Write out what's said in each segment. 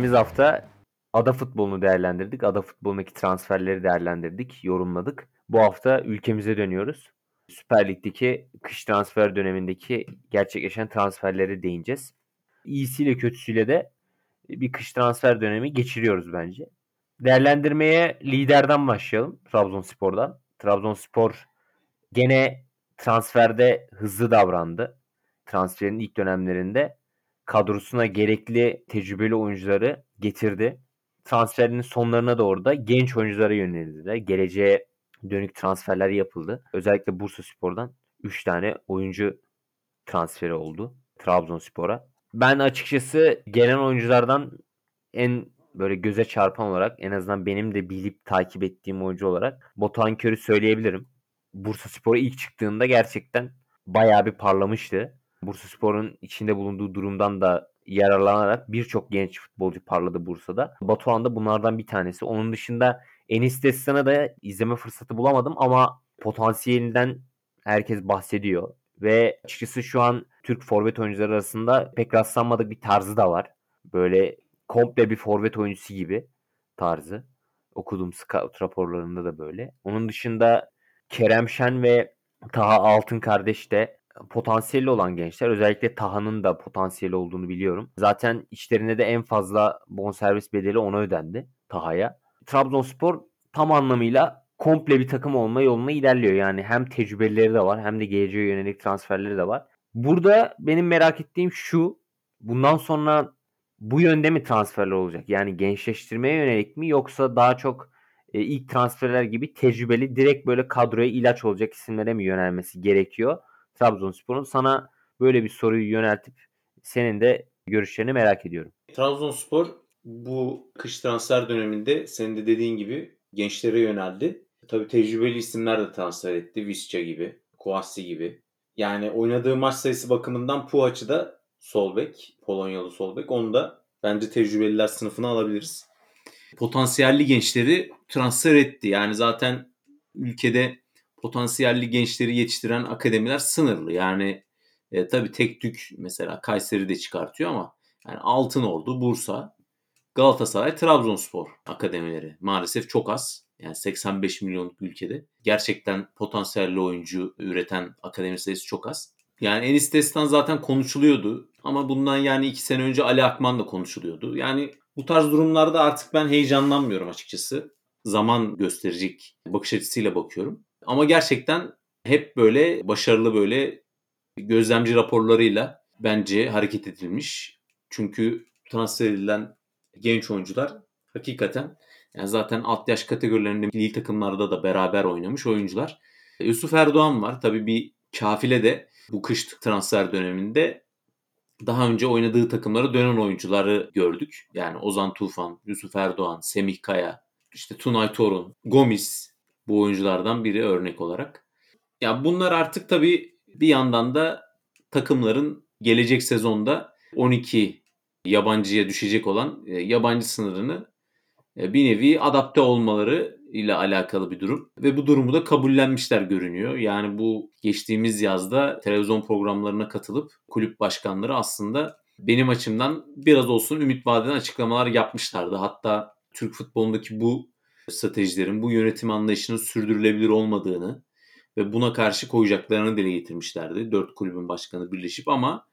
Geçtiğimiz hafta ada futbolunu değerlendirdik. Ada futbolundaki transferleri değerlendirdik, yorumladık. Bu hafta ülkemize dönüyoruz. Süper Lig'deki kış transfer dönemindeki gerçekleşen transferlere değineceğiz. İyisiyle kötüsüyle de bir kış transfer dönemi geçiriyoruz bence. Değerlendirmeye liderden başlayalım. Trabzonspor'dan. Trabzonspor gene transferde hızlı davrandı. Transferin ilk dönemlerinde kadrosuna gerekli tecrübeli oyuncuları getirdi. Transferinin sonlarına doğru da genç oyunculara yöneldi. Geleceğe dönük transferler yapıldı. Özellikle Bursa Spor'dan 3 tane oyuncu transferi oldu Trabzonspor'a. Ben açıkçası gelen oyunculardan en böyle göze çarpan olarak en azından benim de bilip takip ettiğim oyuncu olarak Batuhan Kör'ü söyleyebilirim. Bursa Spor'a ilk çıktığında gerçekten bayağı bir parlamıştı. Bursa Spor'un içinde bulunduğu durumdan da yararlanarak birçok genç futbolcu parladı Bursa'da. Batuhan da bunlardan bir tanesi. Onun dışında Enis Destan'ı da izleme fırsatı bulamadım ama potansiyelinden herkes bahsediyor. Ve açıkçası şu an Türk forvet oyuncuları arasında pek rastlanmadık bir tarzı da var. Böyle komple bir forvet oyuncusu gibi tarzı. Okuduğum scout raporlarında da böyle. Onun dışında Kerem Şen ve Taha Altın kardeş de potansiyeli olan gençler. Özellikle Taha'nın da potansiyeli olduğunu biliyorum. Zaten içlerinde de en fazla bonservis bedeli ona ödendi Taha'ya. Trabzonspor tam anlamıyla komple bir takım olma yoluna ilerliyor. Yani hem tecrübeleri de var hem de geleceğe yönelik transferleri de var. Burada benim merak ettiğim şu. Bundan sonra bu yönde mi transferler olacak? Yani gençleştirmeye yönelik mi yoksa daha çok e, ilk transferler gibi tecrübeli direkt böyle kadroya ilaç olacak isimlere mi yönelmesi gerekiyor? Trabzonspor'un sana böyle bir soruyu yöneltip senin de görüşlerini merak ediyorum. Trabzonspor bu kış transfer döneminde senin de dediğin gibi gençlere yöneldi. Tabii tecrübeli isimler de transfer etti. Visca gibi, Kouassi gibi. Yani oynadığı maç sayısı bakımından bu açıda sol bek, Polonyalı sol bek. Onu da bence tecrübeliler sınıfına alabiliriz. Potansiyelli gençleri transfer etti. Yani zaten ülkede potansiyelli gençleri yetiştiren akademiler sınırlı. Yani e, tabii tek tük mesela Kayseri de çıkartıyor ama yani Altınordu, Bursa, Galatasaray, Trabzonspor akademileri maalesef çok az. Yani 85 milyonluk ülkede. Gerçekten potansiyelli oyuncu üreten akademi sayısı çok az. Yani Enis Destan zaten konuşuluyordu. Ama bundan yani iki sene önce Ali Akman da konuşuluyordu. Yani bu tarz durumlarda artık ben heyecanlanmıyorum açıkçası. Zaman gösterecek bakış açısıyla bakıyorum. Ama gerçekten hep böyle başarılı böyle gözlemci raporlarıyla bence hareket edilmiş. Çünkü transfer edilen genç oyuncular hakikaten yani zaten alt yaş kategorilerinde milli takımlarda da beraber oynamış oyuncular. Yusuf Erdoğan var. Tabii bir kafile de bu kış transfer döneminde daha önce oynadığı takımlara dönen oyuncuları gördük. Yani Ozan Tufan, Yusuf Erdoğan, Semih Kaya, işte Tunay Torun, Gomis bu oyunculardan biri örnek olarak. Ya bunlar artık tabii bir yandan da takımların gelecek sezonda 12 yabancıya düşecek olan e, yabancı sınırını e, bir nevi adapte olmaları ile alakalı bir durum ve bu durumu da kabullenmişler görünüyor. Yani bu geçtiğimiz yazda televizyon programlarına katılıp kulüp başkanları aslında benim açımdan biraz olsun ümit vadeden açıklamalar yapmışlardı. Hatta Türk futbolundaki bu stratejilerin, bu yönetim anlayışının sürdürülebilir olmadığını ve buna karşı koyacaklarını dile getirmişlerdi. Dört kulübün başkanı birleşip ama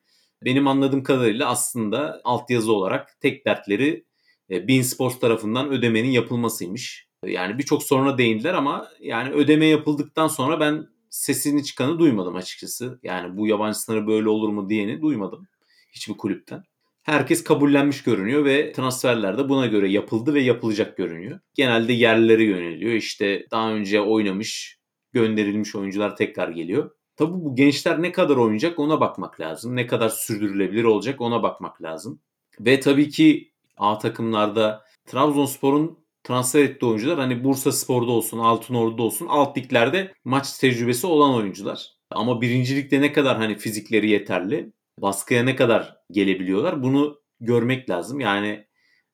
benim anladığım kadarıyla aslında altyazı olarak tek dertleri e, Bein Sports tarafından ödemenin yapılmasıymış. Yani birçok soruna değindiler ama yani ödeme yapıldıktan sonra ben sesini çıkanı duymadım açıkçası. Yani bu yabancı sınırı böyle olur mu diyeni duymadım hiçbir kulüpten. Herkes kabullenmiş görünüyor ve transferler de buna göre yapıldı ve yapılacak görünüyor. Genelde yerlere yöneliyor. İşte daha önce oynamış, gönderilmiş oyuncular tekrar geliyor. Tabii bu gençler ne kadar oynayacak ona bakmak lazım. Ne kadar sürdürülebilir olacak ona bakmak lazım. Ve tabii ki A takımlarda Trabzonspor'un transfer ettiği oyuncular hani Bursa Spor'da olsun, Altınordu'da olsun alt liglerde maç tecrübesi olan oyuncular. Ama birincilikte ne kadar hani fizikleri yeterli, baskıya ne kadar gelebiliyorlar bunu görmek lazım. Yani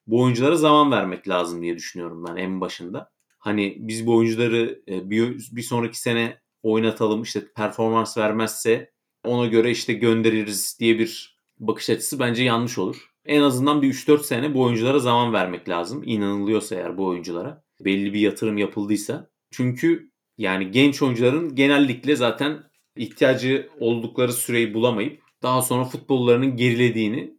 bu oyunculara zaman vermek lazım diye düşünüyorum ben en başında. Hani biz bu oyuncuları e, bir, bir sonraki sene oynatalım işte performans vermezse ona göre işte göndeririz diye bir bakış açısı bence yanlış olur. En azından bir 3-4 sene bu oyunculara zaman vermek lazım. İnanılıyorsa eğer bu oyunculara. Belli bir yatırım yapıldıysa. Çünkü yani genç oyuncuların genellikle zaten ihtiyacı oldukları süreyi bulamayıp daha sonra futbollarının gerilediğini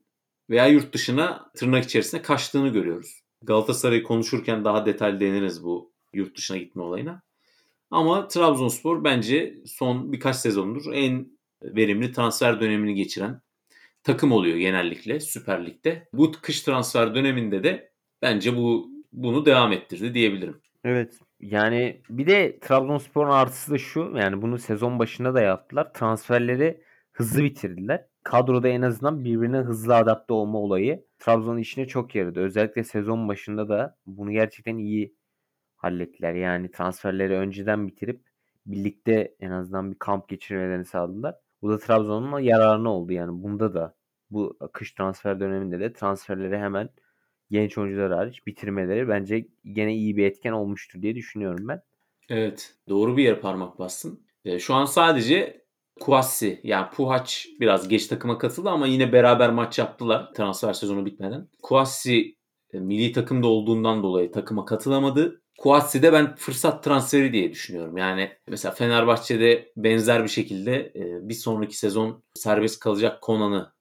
veya yurt dışına tırnak içerisinde kaçtığını görüyoruz. Galatasaray'ı konuşurken daha detaylı deniriz bu yurt dışına gitme olayına. Ama Trabzonspor bence son birkaç sezondur en verimli transfer dönemini geçiren takım oluyor genellikle Süper Lig'de. Bu kış transfer döneminde de bence bu bunu devam ettirdi diyebilirim. Evet. Yani bir de Trabzonspor'un artısı da şu. Yani bunu sezon başında da yaptılar. Transferleri hızlı bitirdiler. Kadroda en azından birbirine hızlı adapte olma olayı Trabzon'un işine çok yaradı. Özellikle sezon başında da bunu gerçekten iyi hallettiler. Yani transferleri önceden bitirip birlikte en azından bir kamp geçirmelerini sağladılar. Bu da Trabzon'un yararına oldu yani. Bunda da bu kış transfer döneminde de transferleri hemen genç oyuncular hariç bitirmeleri bence gene iyi bir etken olmuştur diye düşünüyorum ben. Evet. Doğru bir yere parmak bastın. E, şu an sadece Kuassi yani Puhaç biraz geç takıma katıldı ama yine beraber maç yaptılar transfer sezonu bitmeden. Kuassi e, milli takımda olduğundan dolayı takıma katılamadı. Kuatsi'de ben fırsat transferi diye düşünüyorum. Yani mesela Fenerbahçe'de benzer bir şekilde e, bir sonraki sezon serbest kalacak Konan'ı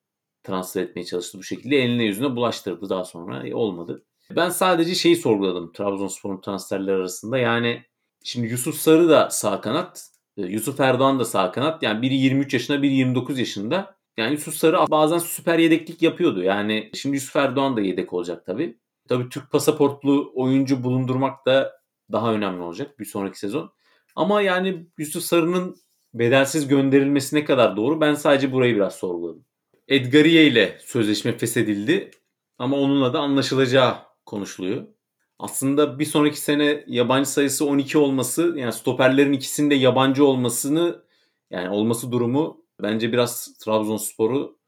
transfer etmeye çalıştı bu şekilde. Eline yüzüne bulaştırdı daha sonra. E, olmadı. Ben sadece şeyi sorguladım Trabzonspor'un transferleri arasında. Yani şimdi Yusuf Sarı da sağ kanat. E, Yusuf Erdoğan da sağ kanat. Yani biri 23 yaşında, biri 29 yaşında. Yani Yusuf Sarı bazen süper yedeklik yapıyordu. Yani şimdi Yusuf Erdoğan da yedek olacak tabii. Tabii Türk pasaportlu oyuncu bulundurmak da daha önemli olacak bir sonraki sezon. Ama yani Yusuf Sarı'nın bedelsiz gönderilmesi ne kadar doğru ben sadece burayı biraz sorguladım. Edgariye ile sözleşme feshedildi ama onunla da anlaşılacağı konuşuluyor. Aslında bir sonraki sene yabancı sayısı 12 olması yani stoperlerin ikisinde yabancı olmasını yani olması durumu bence biraz Trabzonspor'u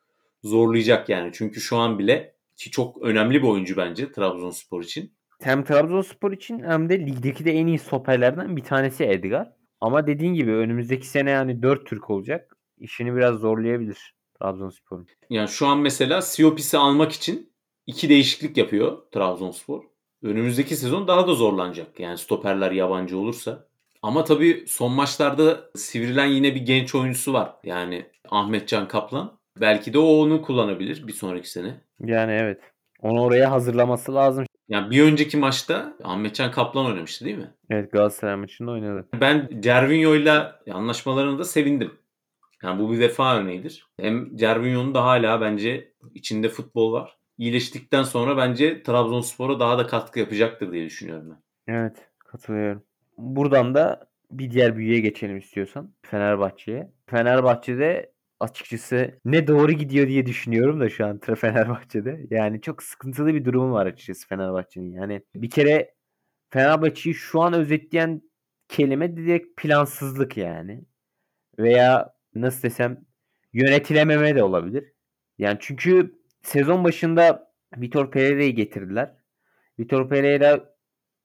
zorlayacak yani. Çünkü şu an bile ki çok önemli bir oyuncu bence Trabzonspor için. Hem Trabzonspor için hem de ligdeki de en iyi stoperlerden bir tanesi Edgar. Ama dediğin gibi önümüzdeki sene yani 4 Türk olacak. İşini biraz zorlayabilir Trabzonspor'un. Yani şu an mesela Siopis'i almak için iki değişiklik yapıyor Trabzonspor. Önümüzdeki sezon daha da zorlanacak. Yani stoperler yabancı olursa. Ama tabii son maçlarda sivrilen yine bir genç oyuncusu var. Yani Ahmetcan Kaplan. Belki de o onu kullanabilir bir sonraki sene. Yani evet. Onu oraya hazırlaması lazım. Yani bir önceki maçta Ahmetcan Kaplan oynamıştı değil mi? Evet Galatasaray maçında oynadı. Ben Cervinho'yla anlaşmalarına da sevindim. Yani bu bir vefa örneğidir. Hem Cervinho'nun da hala bence içinde futbol var. İyileştikten sonra bence Trabzonspor'a daha da katkı yapacaktır diye düşünüyorum ben. Evet katılıyorum. Buradan da bir diğer büyüye geçelim istiyorsan. Fenerbahçe'ye. Fenerbahçe'de açıkçası ne doğru gidiyor diye düşünüyorum da şu an Fenerbahçe'de. Yani çok sıkıntılı bir durumu var açıkçası Fenerbahçe'nin. Yani bir kere Fenerbahçe'yi şu an özetleyen kelime direkt plansızlık yani. Veya nasıl desem yönetilememe de olabilir. Yani çünkü sezon başında Vitor Pereira'yı getirdiler. Vitor Pereira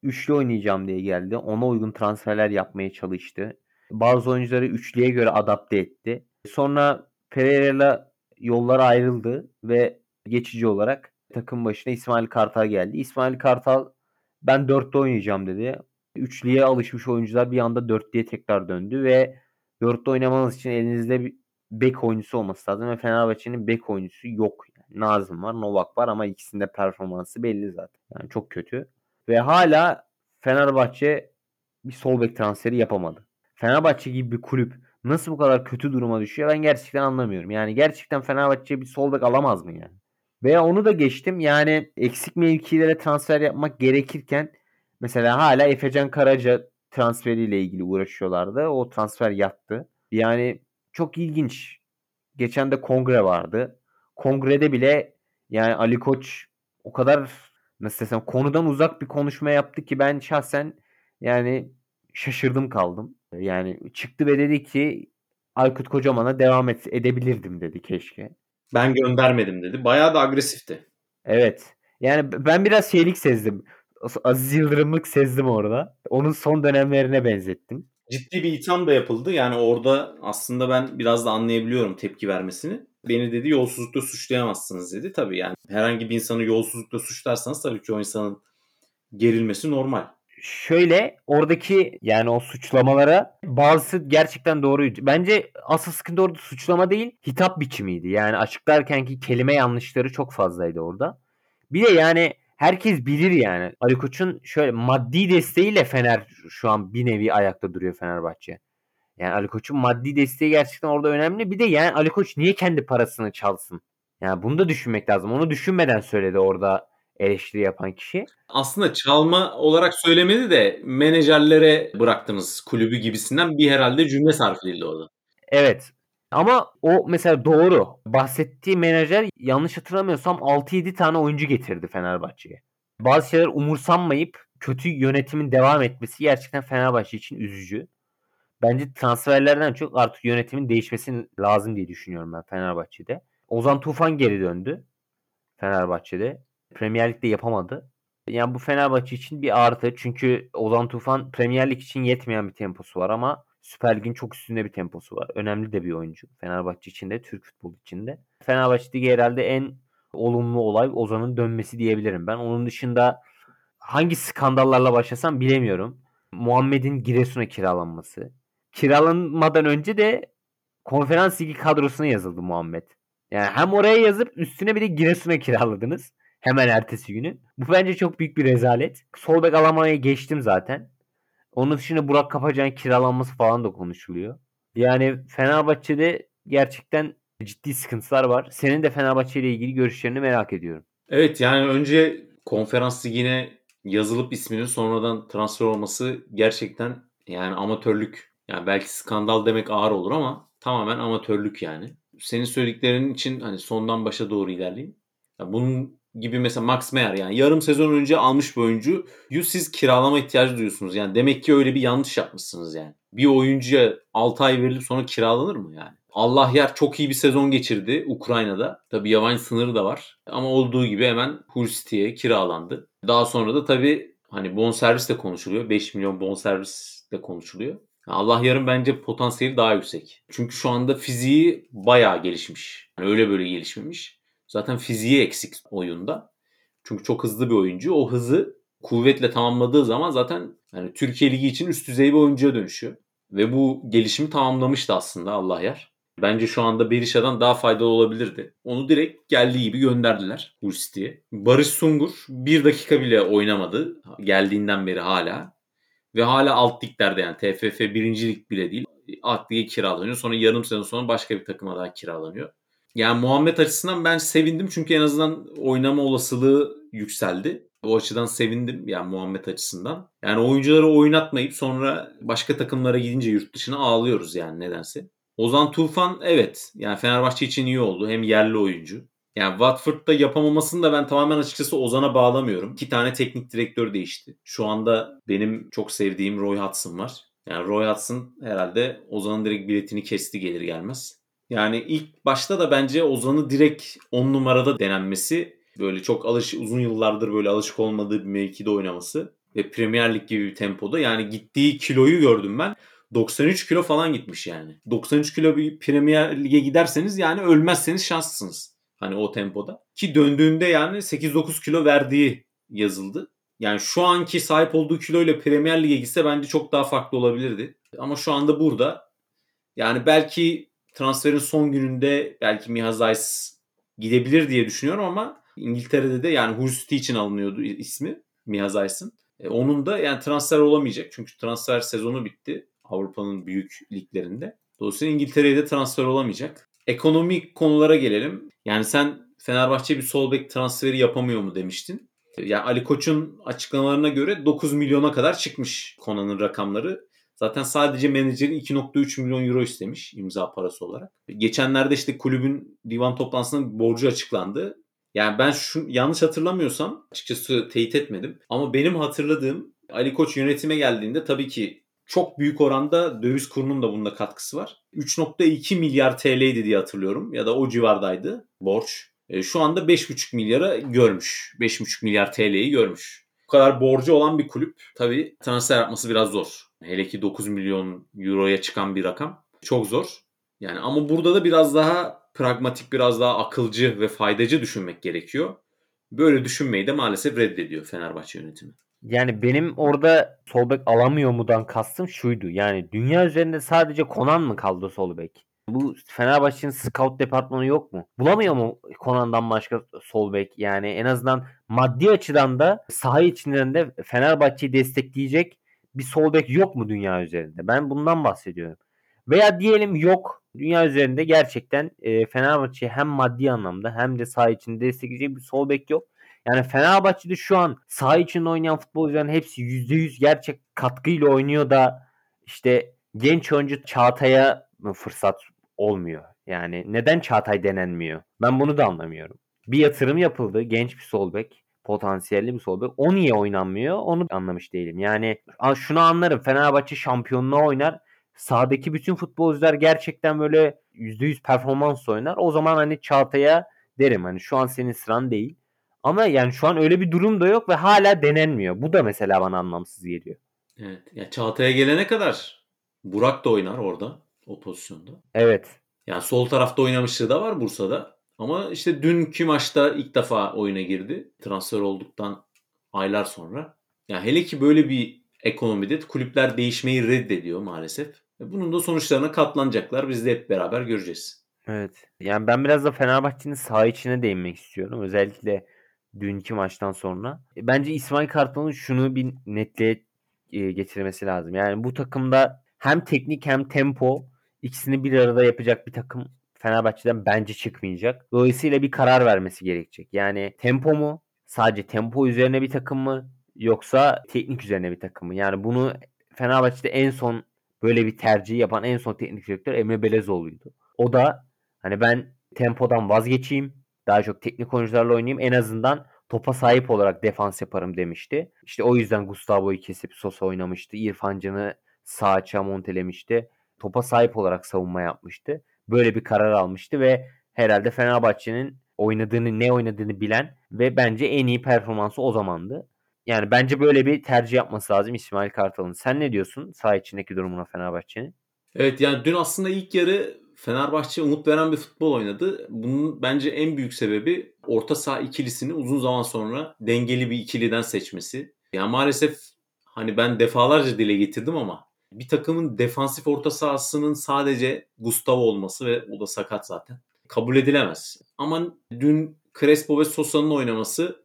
üçlü oynayacağım diye geldi. Ona uygun transferler yapmaya çalıştı. Bazı oyuncuları üçlüye göre adapte etti. Sonra Pereira'yla yollar ayrıldı ve geçici olarak takım başına İsmail Kartal geldi. İsmail Kartal ben dörtte oynayacağım dedi. Üçlüye alışmış oyuncular bir anda dörtlüye tekrar döndü ve dörtte oynamanız için elinizde bir bek oyuncusu olması lazım ve Fenerbahçe'nin bek oyuncusu yok. Nazım var, Novak var ama ikisinde performansı belli zaten. Yani çok kötü. Ve hala Fenerbahçe bir sol bek transferi yapamadı. Fenerbahçe gibi bir kulüp nasıl bu kadar kötü duruma düşüyor ben gerçekten anlamıyorum. Yani gerçekten Fenerbahçe bir sol bek alamaz mı yani? Veya onu da geçtim. Yani eksik mevkilere transfer yapmak gerekirken mesela hala Efecan Karaca transferiyle ilgili uğraşıyorlardı. O transfer yattı. Yani çok ilginç. Geçen de kongre vardı. Kongrede bile yani Ali Koç o kadar nasıl desem konudan uzak bir konuşma yaptı ki ben şahsen yani şaşırdım kaldım. Yani çıktı ve dedi ki Aykut Kocaman'a devam et, edebilirdim dedi keşke. Ben göndermedim dedi. Bayağı da agresifti. Evet. Yani ben biraz şeylik sezdim. Aziz Yıldırımlık sezdim orada. Onun son dönemlerine benzettim. Ciddi bir itham da yapıldı. Yani orada aslında ben biraz da anlayabiliyorum tepki vermesini. Beni dedi yolsuzlukla suçlayamazsınız dedi. Tabii yani herhangi bir insanı yolsuzlukla suçlarsanız tabii ki o insanın gerilmesi normal. Şöyle oradaki yani o suçlamalara bazısı gerçekten doğruydu. Bence asıl sıkıntı orada suçlama değil hitap biçimiydi. Yani açıklarkenki kelime yanlışları çok fazlaydı orada. Bir de yani herkes bilir yani. Ali Koç'un şöyle maddi desteğiyle Fener şu an bir nevi ayakta duruyor Fenerbahçe. Yani Ali Koç'un maddi desteği gerçekten orada önemli. Bir de yani Ali Koç niye kendi parasını çalsın? Yani bunu da düşünmek lazım. Onu düşünmeden söyledi orada eleştiri yapan kişi. Aslında çalma olarak söylemedi de menajerlere bıraktınız kulübü gibisinden bir herhalde cümle sarf edildi orada. Evet. Ama o mesela doğru. Bahsettiği menajer yanlış hatırlamıyorsam 6-7 tane oyuncu getirdi Fenerbahçe'ye. Bazı şeyler umursanmayıp kötü yönetimin devam etmesi gerçekten Fenerbahçe için üzücü. Bence transferlerden çok artık yönetimin değişmesi lazım diye düşünüyorum ben Fenerbahçe'de. Ozan Tufan geri döndü Fenerbahçe'de. Premier Lig'de yapamadı. Yani bu Fenerbahçe için bir artı. Çünkü Ozan Tufan Premier Lig için yetmeyen bir temposu var ama Süper Lig'in çok üstünde bir temposu var. Önemli de bir oyuncu. Fenerbahçe için de, Türk futbolu için de. Fenerbahçe'deki herhalde en olumlu olay Ozan'ın dönmesi diyebilirim ben. Onun dışında hangi skandallarla başlasam bilemiyorum. Muhammed'in Giresun'a kiralanması. Kiralanmadan önce de konferans ligi kadrosuna yazıldı Muhammed. Yani hem oraya yazıp üstüne bir de Giresun'a kiraladınız. Hemen ertesi günü. Bu bence çok büyük bir rezalet. Sol bek geçtim zaten. Onun dışında Burak Kapacan kiralanması falan da konuşuluyor. Yani Fenerbahçe'de gerçekten ciddi sıkıntılar var. Senin de Fenerbahçe ile ilgili görüşlerini merak ediyorum. Evet yani önce konferans ligine yazılıp isminin sonradan transfer olması gerçekten yani amatörlük. Yani belki skandal demek ağır olur ama tamamen amatörlük yani. Senin söylediklerin için hani sondan başa doğru ilerleyeyim. Ya bunun gibi mesela Max Meyer yani yarım sezon önce almış bir oyuncuyu siz kiralama ihtiyacı duyuyorsunuz. Yani demek ki öyle bir yanlış yapmışsınız yani. Bir oyuncuya 6 ay verilip sonra kiralanır mı yani? Allah yer çok iyi bir sezon geçirdi Ukrayna'da. Tabi yabancı sınırı da var. Ama olduğu gibi hemen Hull kiralandı. Daha sonra da tabi hani bonservis de konuşuluyor. 5 milyon bonservis de konuşuluyor. Allah yarın bence potansiyeli daha yüksek. Çünkü şu anda fiziği bayağı gelişmiş. Yani öyle böyle gelişmemiş. Zaten fiziği eksik oyunda. Çünkü çok hızlı bir oyuncu. O hızı kuvvetle tamamladığı zaman zaten yani Türkiye Ligi için üst düzey bir oyuncuya dönüşüyor. Ve bu gelişimi tamamlamıştı aslında Allah yer. Bence şu anda Berisha'dan daha faydalı olabilirdi. Onu direkt geldiği gibi gönderdiler Hull City'ye. Barış Sungur bir dakika bile oynamadı. Geldiğinden beri hala. Ve hala alt liglerde yani TFF birincilik bile değil. Alt kiralanıyor. Sonra yarım sene sonra başka bir takıma daha kiralanıyor. Yani Muhammed açısından ben sevindim çünkü en azından oynama olasılığı yükseldi. O açıdan sevindim yani Muhammed açısından. Yani oyuncuları oynatmayıp sonra başka takımlara gidince yurt dışına ağlıyoruz yani nedense. Ozan Tufan evet yani Fenerbahçe için iyi oldu. Hem yerli oyuncu. Yani Watford'da yapamamasını da ben tamamen açıkçası Ozan'a bağlamıyorum. İki tane teknik direktör değişti. Şu anda benim çok sevdiğim Roy Hudson var. Yani Roy Hudson herhalde Ozan'ın direkt biletini kesti gelir gelmez. Yani ilk başta da bence Ozan'ı direkt 10 numarada denenmesi böyle çok alış uzun yıllardır böyle alışık olmadığı bir mevkide oynaması ve Premier Lig gibi bir tempoda yani gittiği kiloyu gördüm ben. 93 kilo falan gitmiş yani. 93 kilo bir Premier Lig'e giderseniz yani ölmezseniz şanslısınız. Hani o tempoda. Ki döndüğünde yani 8-9 kilo verdiği yazıldı. Yani şu anki sahip olduğu kiloyla Premier Lig'e gitse bence çok daha farklı olabilirdi. Ama şu anda burada. Yani belki transferin son gününde belki Miha Zeiss gidebilir diye düşünüyorum ama İngiltere'de de yani Hull için alınıyordu ismi Miha Zeiss'in. E, onun da yani transfer olamayacak. Çünkü transfer sezonu bitti Avrupa'nın büyük liglerinde. Dolayısıyla İngiltere'ye de transfer olamayacak. Ekonomik konulara gelelim. Yani sen Fenerbahçe bir sol bek transferi yapamıyor mu demiştin. Yani Ali Koç'un açıklamalarına göre 9 milyona kadar çıkmış Konan'ın rakamları. Zaten sadece menajerin 2.3 milyon euro istemiş imza parası olarak. Geçenlerde işte kulübün divan toplantısında borcu açıklandı. Yani ben şu yanlış hatırlamıyorsam açıkçası teyit etmedim. Ama benim hatırladığım Ali Koç yönetime geldiğinde tabii ki çok büyük oranda döviz kurunun da bunda katkısı var. 3.2 milyar TL'ydi diye hatırlıyorum ya da o civardaydı borç. E, şu anda 5.5 milyara görmüş. 5.5 milyar TL'yi görmüş. Bu kadar borcu olan bir kulüp tabii transfer yapması biraz zor. Hele ki 9 milyon euroya çıkan bir rakam çok zor. Yani ama burada da biraz daha pragmatik, biraz daha akılcı ve faydacı düşünmek gerekiyor. Böyle düşünmeyi de maalesef reddediyor Fenerbahçe yönetimi. Yani benim orada sol bek alamıyor mudan kastım şuydu. Yani dünya üzerinde sadece Konan mı kaldı sol bek? Bu Fenerbahçe'nin scout departmanı yok mu? Bulamıyor mu Konan'dan başka sol bek? Yani en azından maddi açıdan da saha içinden de Fenerbahçe'yi destekleyecek bir sol bek yok mu dünya üzerinde? Ben bundan bahsediyorum. Veya diyelim yok. Dünya üzerinde gerçekten e, Fenerbahçe hem maddi anlamda hem de saha içinde destekleyecek bir sol bek yok. Yani Fenerbahçe'de şu an saha içinde oynayan futbolcuların hepsi %100 gerçek katkıyla oynuyor da işte genç oyuncu Çağatay'a fırsat olmuyor? Yani neden Çağatay denenmiyor? Ben bunu da anlamıyorum. Bir yatırım yapıldı. Genç bir sol bek. Potansiyelli bir sol bek. O niye oynanmıyor? Onu anlamış değilim. Yani şunu anlarım. Fenerbahçe şampiyonluğa oynar. Sahadaki bütün futbolcular gerçekten böyle %100 performans oynar. O zaman hani Çağatay'a derim hani şu an senin sıran değil. Ama yani şu an öyle bir durum da yok ve hala denenmiyor. Bu da mesela bana anlamsız geliyor. Evet. Ya Çağatay'a gelene kadar Burak da oynar orada o pozisyonda. Evet. Yani sol tarafta oynamışlığı da var Bursa'da. Ama işte dünkü maçta ilk defa oyuna girdi. Transfer olduktan aylar sonra. Yani hele ki böyle bir ekonomide kulüpler değişmeyi reddediyor maalesef. Bunun da sonuçlarına katlanacaklar. Biz de hep beraber göreceğiz. Evet. Yani ben biraz da Fenerbahçe'nin saha içine değinmek istiyorum. Özellikle dünkü maçtan sonra. Bence İsmail Kartal'ın şunu bir netliğe getirmesi lazım. Yani bu takımda hem teknik hem tempo ikisini bir arada yapacak bir takım Fenerbahçe'den bence çıkmayacak. Dolayısıyla bir karar vermesi gerekecek. Yani tempo mu? Sadece tempo üzerine bir takım mı? Yoksa teknik üzerine bir takım mı? Yani bunu Fenerbahçe'de en son böyle bir tercih yapan en son teknik direktör Emre Belezoğlu'ydu. O da hani ben tempodan vazgeçeyim. Daha çok teknik oyuncularla oynayayım. En azından topa sahip olarak defans yaparım demişti. İşte o yüzden Gustavo'yu kesip Sosa oynamıştı. İrfan Can'ı sağ açığa montelemişti. Topa sahip olarak savunma yapmıştı. Böyle bir karar almıştı ve herhalde Fenerbahçe'nin oynadığını ne oynadığını bilen ve bence en iyi performansı o zamandı. Yani bence böyle bir tercih yapması lazım İsmail Kartal'ın. Sen ne diyorsun saha içindeki durumuna Fenerbahçe'nin? Evet yani dün aslında ilk yarı Fenerbahçe umut veren bir futbol oynadı. Bunun bence en büyük sebebi orta saha ikilisini uzun zaman sonra dengeli bir ikiliden seçmesi. Yani maalesef hani ben defalarca dile getirdim ama bir takımın defansif orta sahasının sadece Gustavo olması ve o da sakat zaten. Kabul edilemez. Ama dün Crespo ve Sosa'nın oynaması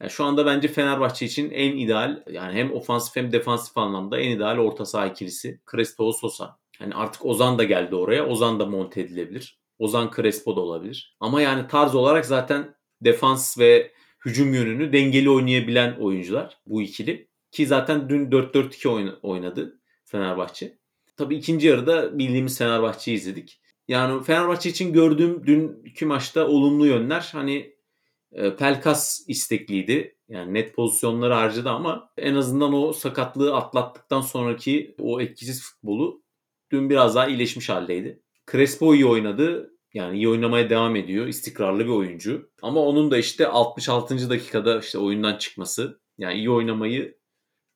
yani şu anda bence Fenerbahçe için en ideal yani hem ofansif hem defansif anlamda en ideal orta saha ikilisi Crespo Sosa. Yani artık Ozan da geldi oraya. Ozan da monte edilebilir. Ozan Crespo da olabilir. Ama yani tarz olarak zaten defans ve hücum yönünü dengeli oynayabilen oyuncular bu ikili. Ki zaten dün 4-4-2 oynadı Fenerbahçe. Tabii ikinci yarıda bildiğimiz Fenerbahçe'yi izledik. Yani Fenerbahçe için gördüğüm dünkü maçta olumlu yönler hani e, Pelkas istekliydi. Yani net pozisyonları harcadı ama en azından o sakatlığı atlattıktan sonraki o etkisiz futbolu dün biraz daha iyileşmiş haldeydi. Crespo iyi oynadı. Yani iyi oynamaya devam ediyor. İstikrarlı bir oyuncu. Ama onun da işte 66. dakikada işte oyundan çıkması yani iyi oynamayı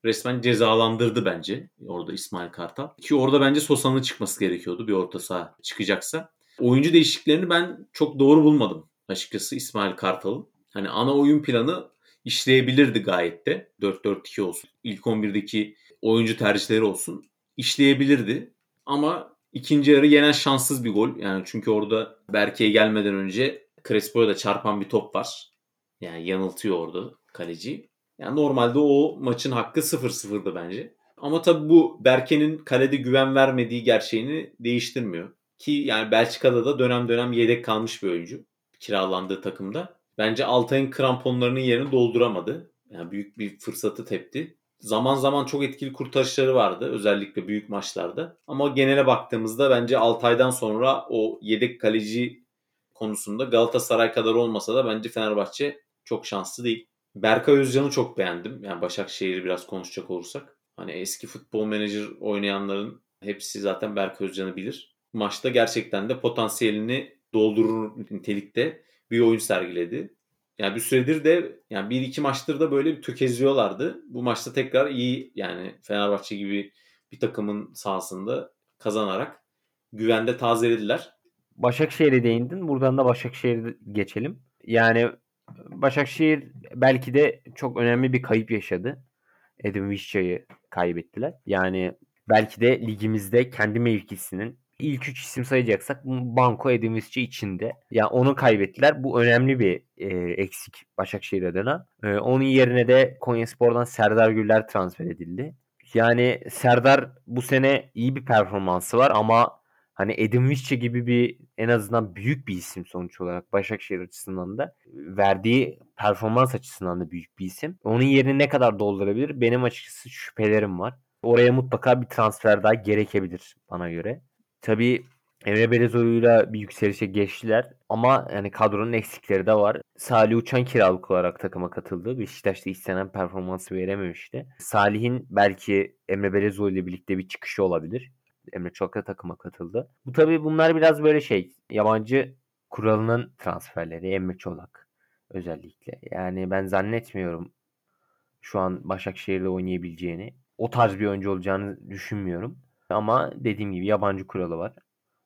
resmen cezalandırdı bence orada İsmail Kartal. Ki orada bence Sosa'nın çıkması gerekiyordu bir orta saha çıkacaksa. Oyuncu değişikliklerini ben çok doğru bulmadım açıkçası İsmail Kartal'ın. Hani ana oyun planı işleyebilirdi gayet de. 4-4-2 olsun. İlk 11'deki oyuncu tercihleri olsun. işleyebilirdi. Ama ikinci yarı yine şanssız bir gol. Yani çünkü orada Berke'ye gelmeden önce Crespo'ya da çarpan bir top var. Yani yanıltıyor orada kaleci. Yani normalde o maçın hakkı 0-0'dı bence. Ama tabii bu Berke'nin kalede güven vermediği gerçeğini değiştirmiyor. Ki yani Belçika'da da dönem dönem yedek kalmış bir oyuncu. Kiralandığı takımda. Bence Altay'ın kramponlarının yerini dolduramadı. Yani büyük bir fırsatı tepti. Zaman zaman çok etkili kurtarışları vardı özellikle büyük maçlarda. Ama genele baktığımızda bence Altay'dan sonra o yedek kaleci konusunda Galatasaray kadar olmasa da bence Fenerbahçe çok şanslı değil. Berkay Özcan'ı çok beğendim. Yani Başakşehir'i biraz konuşacak olursak. Hani eski futbol menajer oynayanların hepsi zaten Berkay Özcan'ı bilir. Maçta gerçekten de potansiyelini doldurur nitelikte bir oyun sergiledi. Yani bir süredir de yani bir iki maçtır da böyle bir tökezliyorlardı. Bu maçta tekrar iyi yani Fenerbahçe gibi bir takımın sahasında kazanarak güvende tazelediler. Başakşehir'e değindin. Buradan da Başakşehir'e geçelim. Yani Başakşehir belki de çok önemli bir kayıp yaşadı. Edin Vişça'yı kaybettiler. Yani belki de ligimizde kendi mevkisinin ilk üç isim sayacaksak Banko Edin Visca içinde. Yani onu kaybettiler. Bu önemli bir e, eksik Başakşehir adına. E, onun yerine de Konyaspor'dan Serdar Güller transfer edildi. Yani Serdar bu sene iyi bir performansı var ama hani Edin Visca gibi bir en azından büyük bir isim sonuç olarak Başakşehir açısından da verdiği performans açısından da büyük bir isim. Onun yerini ne kadar doldurabilir? Benim açıkçası şüphelerim var. Oraya mutlaka bir transfer daha gerekebilir bana göre. Tabii Emre Belezoğlu'yla bir yükselişe geçtiler ama yani kadronun eksikleri de var. Salih Uçan kiralık olarak takıma katıldı. Beşiktaş'ta istenen performansı verememişti. Salih'in belki Emre Belezoğlu ile birlikte bir çıkışı olabilir. Emre Çolak'a takıma katıldı. Bu tabii bunlar biraz böyle şey yabancı kuralının transferleri Emre Çolak özellikle. Yani ben zannetmiyorum şu an Başakşehir'de oynayabileceğini. O tarz bir oyuncu olacağını düşünmüyorum. Ama dediğim gibi yabancı kuralı var.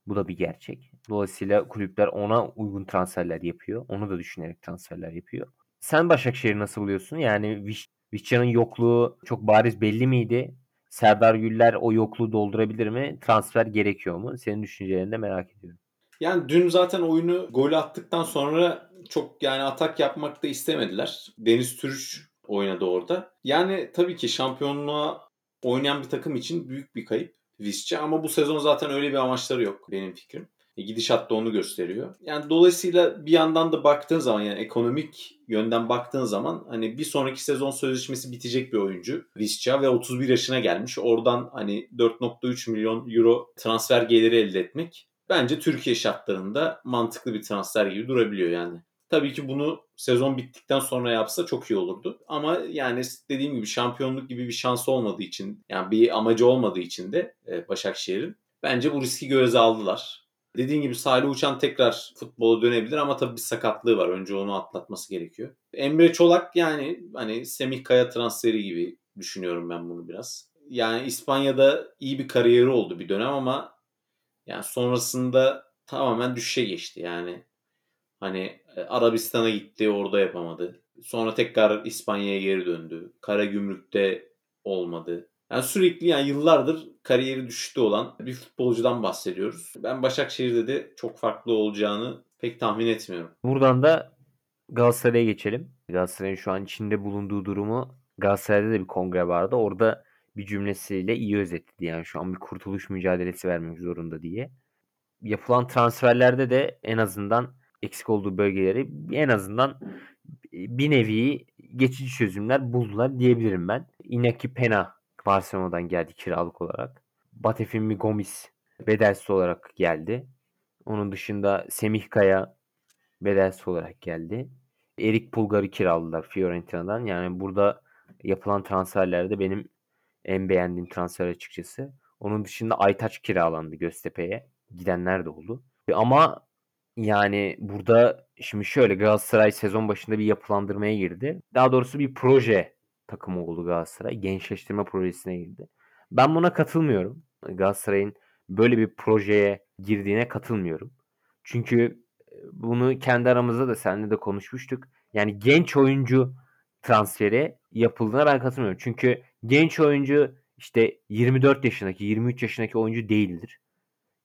Bu da bir gerçek. Dolayısıyla kulüpler ona uygun transferler yapıyor. Onu da düşünerek transferler yapıyor. Sen Başakşehir'i nasıl buluyorsun? Yani Viş Vişcan'ın yokluğu çok bariz belli miydi? Serdar Güller o yokluğu doldurabilir mi? Transfer gerekiyor mu? Senin düşüncelerini de merak ediyorum. Yani dün zaten oyunu gol attıktan sonra çok yani atak yapmak da istemediler. Deniz Türüç oynadı orada. Yani tabii ki şampiyonluğa oynayan bir takım için büyük bir kayıp Visca ama bu sezon zaten öyle bir amaçları yok benim fikrim. E, gidişat da onu gösteriyor. Yani dolayısıyla bir yandan da baktığın zaman yani ekonomik yönden baktığın zaman hani bir sonraki sezon sözleşmesi bitecek bir oyuncu Visca ve 31 yaşına gelmiş. Oradan hani 4.3 milyon euro transfer geliri elde etmek bence Türkiye şartlarında mantıklı bir transfer gibi durabiliyor yani. Tabii ki bunu sezon bittikten sonra yapsa çok iyi olurdu. Ama yani dediğim gibi şampiyonluk gibi bir şansı olmadığı için yani bir amacı olmadığı için de e, Başakşehir'in bence bu riski göze aldılar. Dediğim gibi Salih Uçan tekrar futbola dönebilir ama tabii bir sakatlığı var. Önce onu atlatması gerekiyor. Emre Çolak yani hani Semih Kaya transferi gibi düşünüyorum ben bunu biraz. Yani İspanya'da iyi bir kariyeri oldu bir dönem ama yani sonrasında tamamen düşüşe geçti. Yani hani e, Arabistan'a gitti orada yapamadı. Sonra tekrar İspanya'ya geri döndü. Kara Gümrük'te olmadı. Yani sürekli yani yıllardır kariyeri düşüşte olan bir futbolcudan bahsediyoruz. Ben Başakşehir'de de çok farklı olacağını pek tahmin etmiyorum. Buradan da Galatasaray'a geçelim. Galatasaray'ın şu an içinde bulunduğu durumu Galatasaray'da da bir kongre vardı. Orada bir cümlesiyle iyi özetledi. Yani şu an bir kurtuluş mücadelesi vermek zorunda diye. Yapılan transferlerde de en azından eksik olduğu bölgeleri en azından bir nevi geçici çözümler buldular diyebilirim ben. Inaki Pena Barcelona'dan geldi kiralık olarak. Batefimi Gomis bedelsiz olarak geldi. Onun dışında Semih Kaya bedelsiz olarak geldi. Erik Pulgar'ı kiraladılar Fiorentina'dan. Yani burada yapılan transferlerde benim en beğendiğim transfer açıkçası. Onun dışında Aytaç kiralandı Göztepe'ye. Gidenler de oldu. Ama yani burada şimdi şöyle Galatasaray sezon başında bir yapılandırmaya girdi. Daha doğrusu bir proje takımı oldu Galatasaray. Gençleştirme projesine girdi. Ben buna katılmıyorum. Galatasaray'ın böyle bir projeye girdiğine katılmıyorum. Çünkü bunu kendi aramızda da seninle de konuşmuştuk. Yani genç oyuncu transferi yapıldığına ben katılmıyorum. Çünkü genç oyuncu işte 24 yaşındaki, 23 yaşındaki oyuncu değildir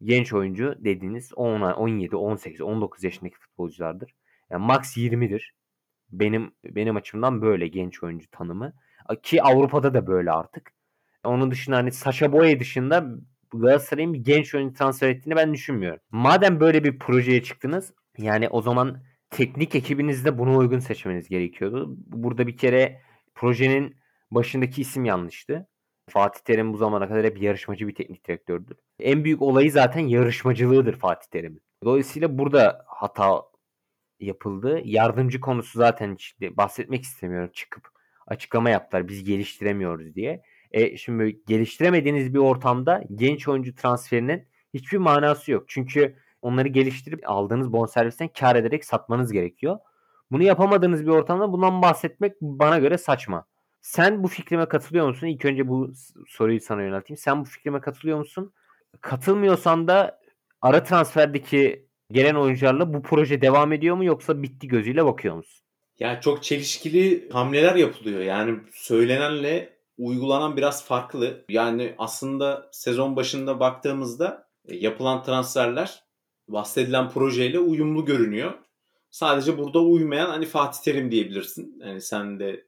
genç oyuncu dediğiniz 10, 17, 18, 19 yaşındaki futbolculardır. Yani max 20'dir. Benim benim açımdan böyle genç oyuncu tanımı. Ki Avrupa'da da böyle artık. Onun dışında hani Sasha Boye dışında Galatasaray'ın bir genç oyuncu transfer ettiğini ben düşünmüyorum. Madem böyle bir projeye çıktınız yani o zaman teknik ekibinizde buna uygun seçmeniz gerekiyordu. Burada bir kere projenin başındaki isim yanlıştı. Fatih Terim bu zamana kadar hep yarışmacı bir teknik direktördür. En büyük olayı zaten yarışmacılığıdır Fatih Terim'in. Dolayısıyla burada hata yapıldı. Yardımcı konusu zaten hiç bahsetmek istemiyorum. Çıkıp açıklama yaptılar biz geliştiremiyoruz diye. E şimdi geliştiremediğiniz bir ortamda genç oyuncu transferinin hiçbir manası yok. Çünkü onları geliştirip aldığınız bonservisten kar ederek satmanız gerekiyor. Bunu yapamadığınız bir ortamda bundan bahsetmek bana göre saçma. Sen bu fikrime katılıyor musun? İlk önce bu soruyu sana yönelteyim. Sen bu fikrime katılıyor musun? Katılmıyorsan da ara transferdeki gelen oyuncularla bu proje devam ediyor mu yoksa bitti gözüyle bakıyor musun? Ya çok çelişkili hamleler yapılıyor. Yani söylenenle uygulanan biraz farklı. Yani aslında sezon başında baktığımızda e, yapılan transferler bahsedilen projeyle uyumlu görünüyor. Sadece burada uymayan hani Fatih Terim diyebilirsin. Yani sen de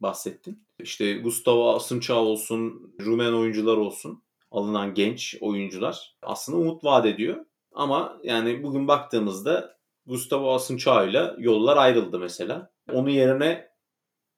bahsettin. İşte Gustavo Asınçağ olsun, Rumen oyuncular olsun, alınan genç oyuncular aslında umut vaat ediyor. Ama yani bugün baktığımızda Gustavo Asınçağ ile yollar ayrıldı mesela. Onun yerine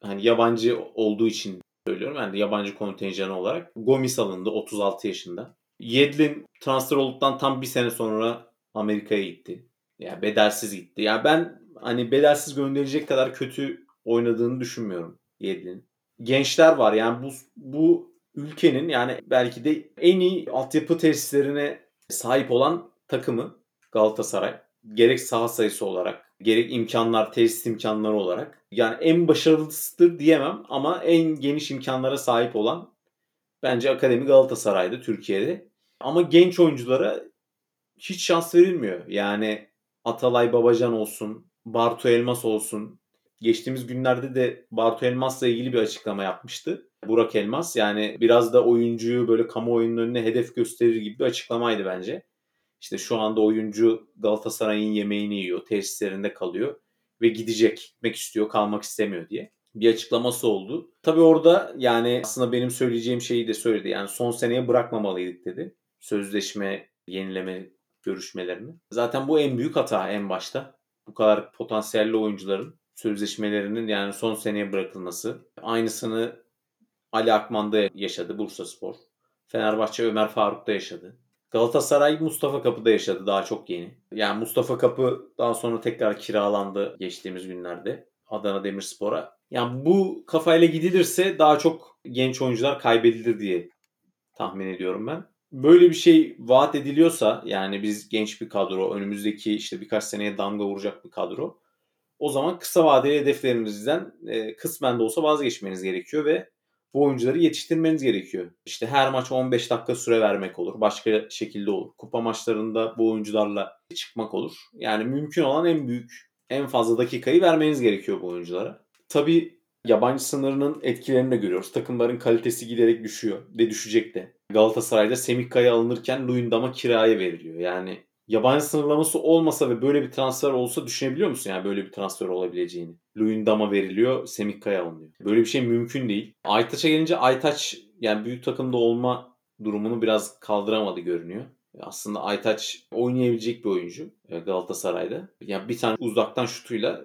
hani yabancı olduğu için söylüyorum. Yani yabancı kontenjanı olarak Gomis alındı 36 yaşında. Yedlin transfer olduktan tam bir sene sonra Amerika'ya gitti. Yani bedelsiz gitti. Ya yani ben hani bedelsiz gönderecek kadar kötü oynadığını düşünmüyorum Yedlin. Gençler var yani bu bu ülkenin yani belki de en iyi altyapı tesislerine sahip olan takımı Galatasaray. Gerek saha sayısı olarak, gerek imkanlar, tesis imkanları olarak. Yani en başarılısıdır diyemem ama en geniş imkanlara sahip olan bence Akademi Galatasaray'da Türkiye'de. Ama genç oyunculara hiç şans verilmiyor. Yani Atalay Babacan olsun, Bartu Elmas olsun. Geçtiğimiz günlerde de Bartu Elmas'la ilgili bir açıklama yapmıştı. Burak Elmas yani biraz da oyuncuyu böyle kamuoyunun önüne hedef gösterir gibi bir açıklamaydı bence. İşte şu anda oyuncu Galatasaray'ın yemeğini yiyor, tesislerinde kalıyor ve gidecek, gitmek istiyor, kalmak istemiyor diye bir açıklaması oldu. Tabii orada yani aslında benim söyleyeceğim şeyi de söyledi. Yani son seneye bırakmamalıydık dedi. Sözleşme yenileme görüşmelerini. Zaten bu en büyük hata en başta. Bu kadar potansiyelli oyuncuların sözleşmelerinin yani son seneye bırakılması. Aynısını Ali Akman'da yaşadı Bursa Spor. Fenerbahçe Ömer Faruk'ta yaşadı. Galatasaray Mustafa Kapı'da yaşadı daha çok yeni. Yani Mustafa Kapı daha sonra tekrar kiralandı geçtiğimiz günlerde Adana Demirspor'a. Yani bu kafayla gidilirse daha çok genç oyuncular kaybedilir diye tahmin ediyorum ben. Böyle bir şey vaat ediliyorsa yani biz genç bir kadro, önümüzdeki işte birkaç seneye damga vuracak bir kadro. O zaman kısa vadeli hedeflerinizden e, kısmen de olsa vazgeçmeniz gerekiyor ve bu oyuncuları yetiştirmeniz gerekiyor. İşte her maç 15 dakika süre vermek olur. Başka şekilde olur. Kupa maçlarında bu oyuncularla çıkmak olur. Yani mümkün olan en büyük, en fazla dakikayı vermeniz gerekiyor bu oyunculara. Tabii yabancı sınırının etkilerini de görüyoruz. Takımların kalitesi giderek düşüyor ve düşecek de. Galatasaray'da Semih Kaya alınırken Luyendam'a kiraya veriliyor. Yani yabancı sınırlaması olmasa ve böyle bir transfer olsa düşünebiliyor musun yani böyle bir transfer olabileceğini? Luyendam'a veriliyor, Semih Kaya alınıyor. Böyle bir şey mümkün değil. Aytaç'a gelince Aytaç yani büyük takımda olma durumunu biraz kaldıramadı görünüyor. Aslında Aytaç oynayabilecek bir oyuncu e, Galatasaray'da. Yani bir tane uzaktan şutuyla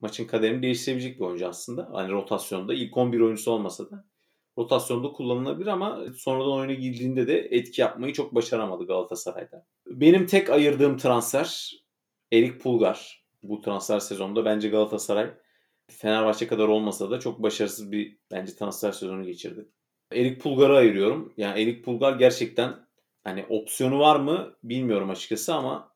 maçın kaderini değiştirebilecek bir oyuncu aslında. Hani rotasyonda ilk 11 oyuncusu olmasa da rotasyonda kullanılabilir ama sonradan oyuna girdiğinde de etki yapmayı çok başaramadı Galatasaray'da. Benim tek ayırdığım transfer Erik Pulgar. Bu transfer sezonunda bence Galatasaray Fenerbahçe kadar olmasa da çok başarısız bir bence transfer sezonu geçirdi. Erik Pulgar'ı ayırıyorum. Yani Erik Pulgar gerçekten hani opsiyonu var mı bilmiyorum açıkçası ama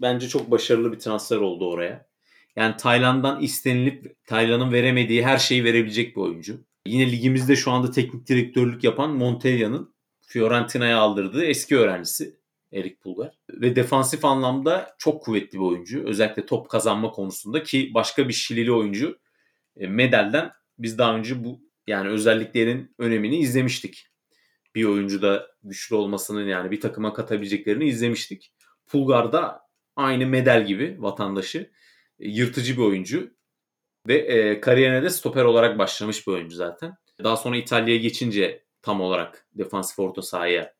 bence çok başarılı bir transfer oldu oraya. Yani Tayland'dan istenilip Tayland'ın veremediği her şeyi verebilecek bir oyuncu. Yine ligimizde şu anda teknik direktörlük yapan Montella'nın Fiorentina'ya aldırdığı eski öğrencisi Erik Pulgar. Ve defansif anlamda çok kuvvetli bir oyuncu. Özellikle top kazanma konusunda ki başka bir Şilili oyuncu e, Medel'den biz daha önce bu yani özelliklerin önemini izlemiştik. Bir oyuncuda güçlü olmasının yani bir takıma katabileceklerini izlemiştik. Pulgar da aynı Medel gibi vatandaşı e, yırtıcı bir oyuncu. Ve e, kariyerine de stoper olarak başlamış bir oyuncu zaten. Daha sonra İtalya'ya geçince tam olarak defansif orta sahaya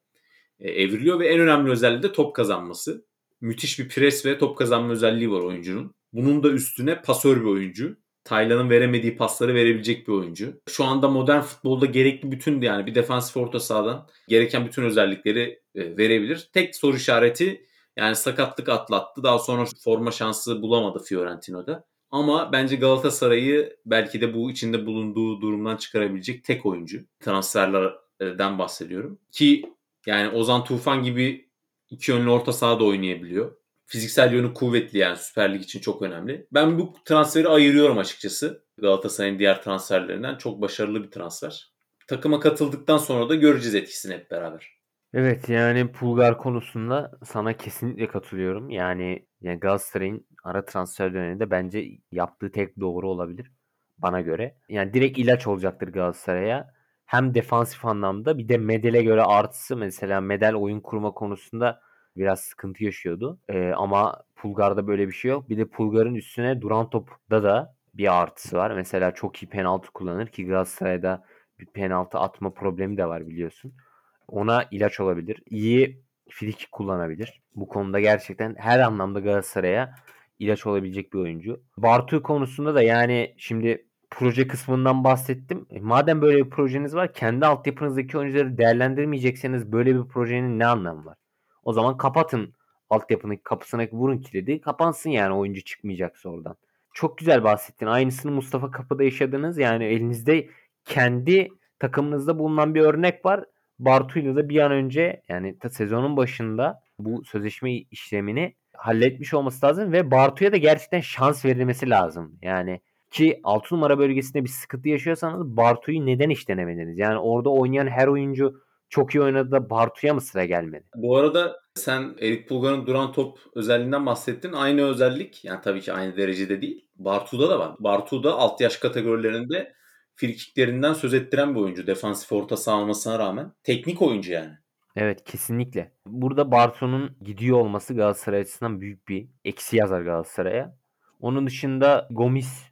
e, evriliyor ve en önemli özelliği de top kazanması. Müthiş bir pres ve top kazanma özelliği var oyuncunun. Bunun da üstüne pasör bir oyuncu. Taylan'ın veremediği pasları verebilecek bir oyuncu. Şu anda modern futbolda gerekli bütün yani bir defansif orta sahadan gereken bütün özellikleri e, verebilir. Tek soru işareti yani sakatlık atlattı. Daha sonra forma şansı bulamadı Fiorentino'da. Ama bence Galatasaray'ı belki de bu içinde bulunduğu durumdan çıkarabilecek tek oyuncu. Transferlerden bahsediyorum. Ki yani Ozan Tufan gibi iki yönlü orta sahada oynayabiliyor. Fiziksel yönü kuvvetli yani Süper Lig için çok önemli. Ben bu transferi ayırıyorum açıkçası. Galatasaray'ın diğer transferlerinden çok başarılı bir transfer. Takıma katıldıktan sonra da göreceğiz etkisini hep beraber. Evet yani Pulgar konusunda sana kesinlikle katılıyorum. Yani, yani Galatasaray'ın ara transfer döneminde bence yaptığı tek doğru olabilir bana göre. Yani direkt ilaç olacaktır Galatasaray'a. Hem defansif anlamda bir de Medel'e göre artısı mesela Medel oyun kurma konusunda biraz sıkıntı yaşıyordu. Ee, ama Pulgar'da böyle bir şey yok. Bir de Pulgar'ın üstüne duran topda da bir artısı var. Mesela çok iyi penaltı kullanır ki Galatasaray'da bir penaltı atma problemi de var biliyorsun. Ona ilaç olabilir. İyi frikik kullanabilir. Bu konuda gerçekten her anlamda Galatasaray'a ilaç olabilecek bir oyuncu. Bartu konusunda da yani şimdi proje kısmından bahsettim. E, madem böyle bir projeniz var kendi altyapınızdaki oyuncuları değerlendirmeyecekseniz böyle bir projenin ne anlamı var? O zaman kapatın altyapının kapısına vurun kilidi. Kapansın yani oyuncu çıkmayacaksa oradan. Çok güzel bahsettin. Aynısını Mustafa Kapı'da yaşadınız. Yani elinizde kendi takımınızda bulunan bir örnek var. Bartu'yla da bir an önce yani sezonun başında bu sözleşme işlemini halletmiş olması lazım ve Bartu'ya da gerçekten şans verilmesi lazım. Yani ki 6 numara bölgesinde bir sıkıntı yaşıyorsanız Bartu'yu neden hiç denemediniz? Yani orada oynayan her oyuncu çok iyi oynadı da Bartu'ya mı sıra gelmedi? Bu arada sen Erik Pulgar'ın duran top özelliğinden bahsettin. Aynı özellik yani tabii ki aynı derecede değil. Bartu'da da var. Bartu'da alt yaş kategorilerinde frikiklerinden söz ettiren bir oyuncu. Defansif orta saha olmasına rağmen. Teknik oyuncu yani. Evet kesinlikle. Burada Bartu'nun gidiyor olması Galatasaray açısından büyük bir eksi yazar Galatasaray'a. Onun dışında Gomis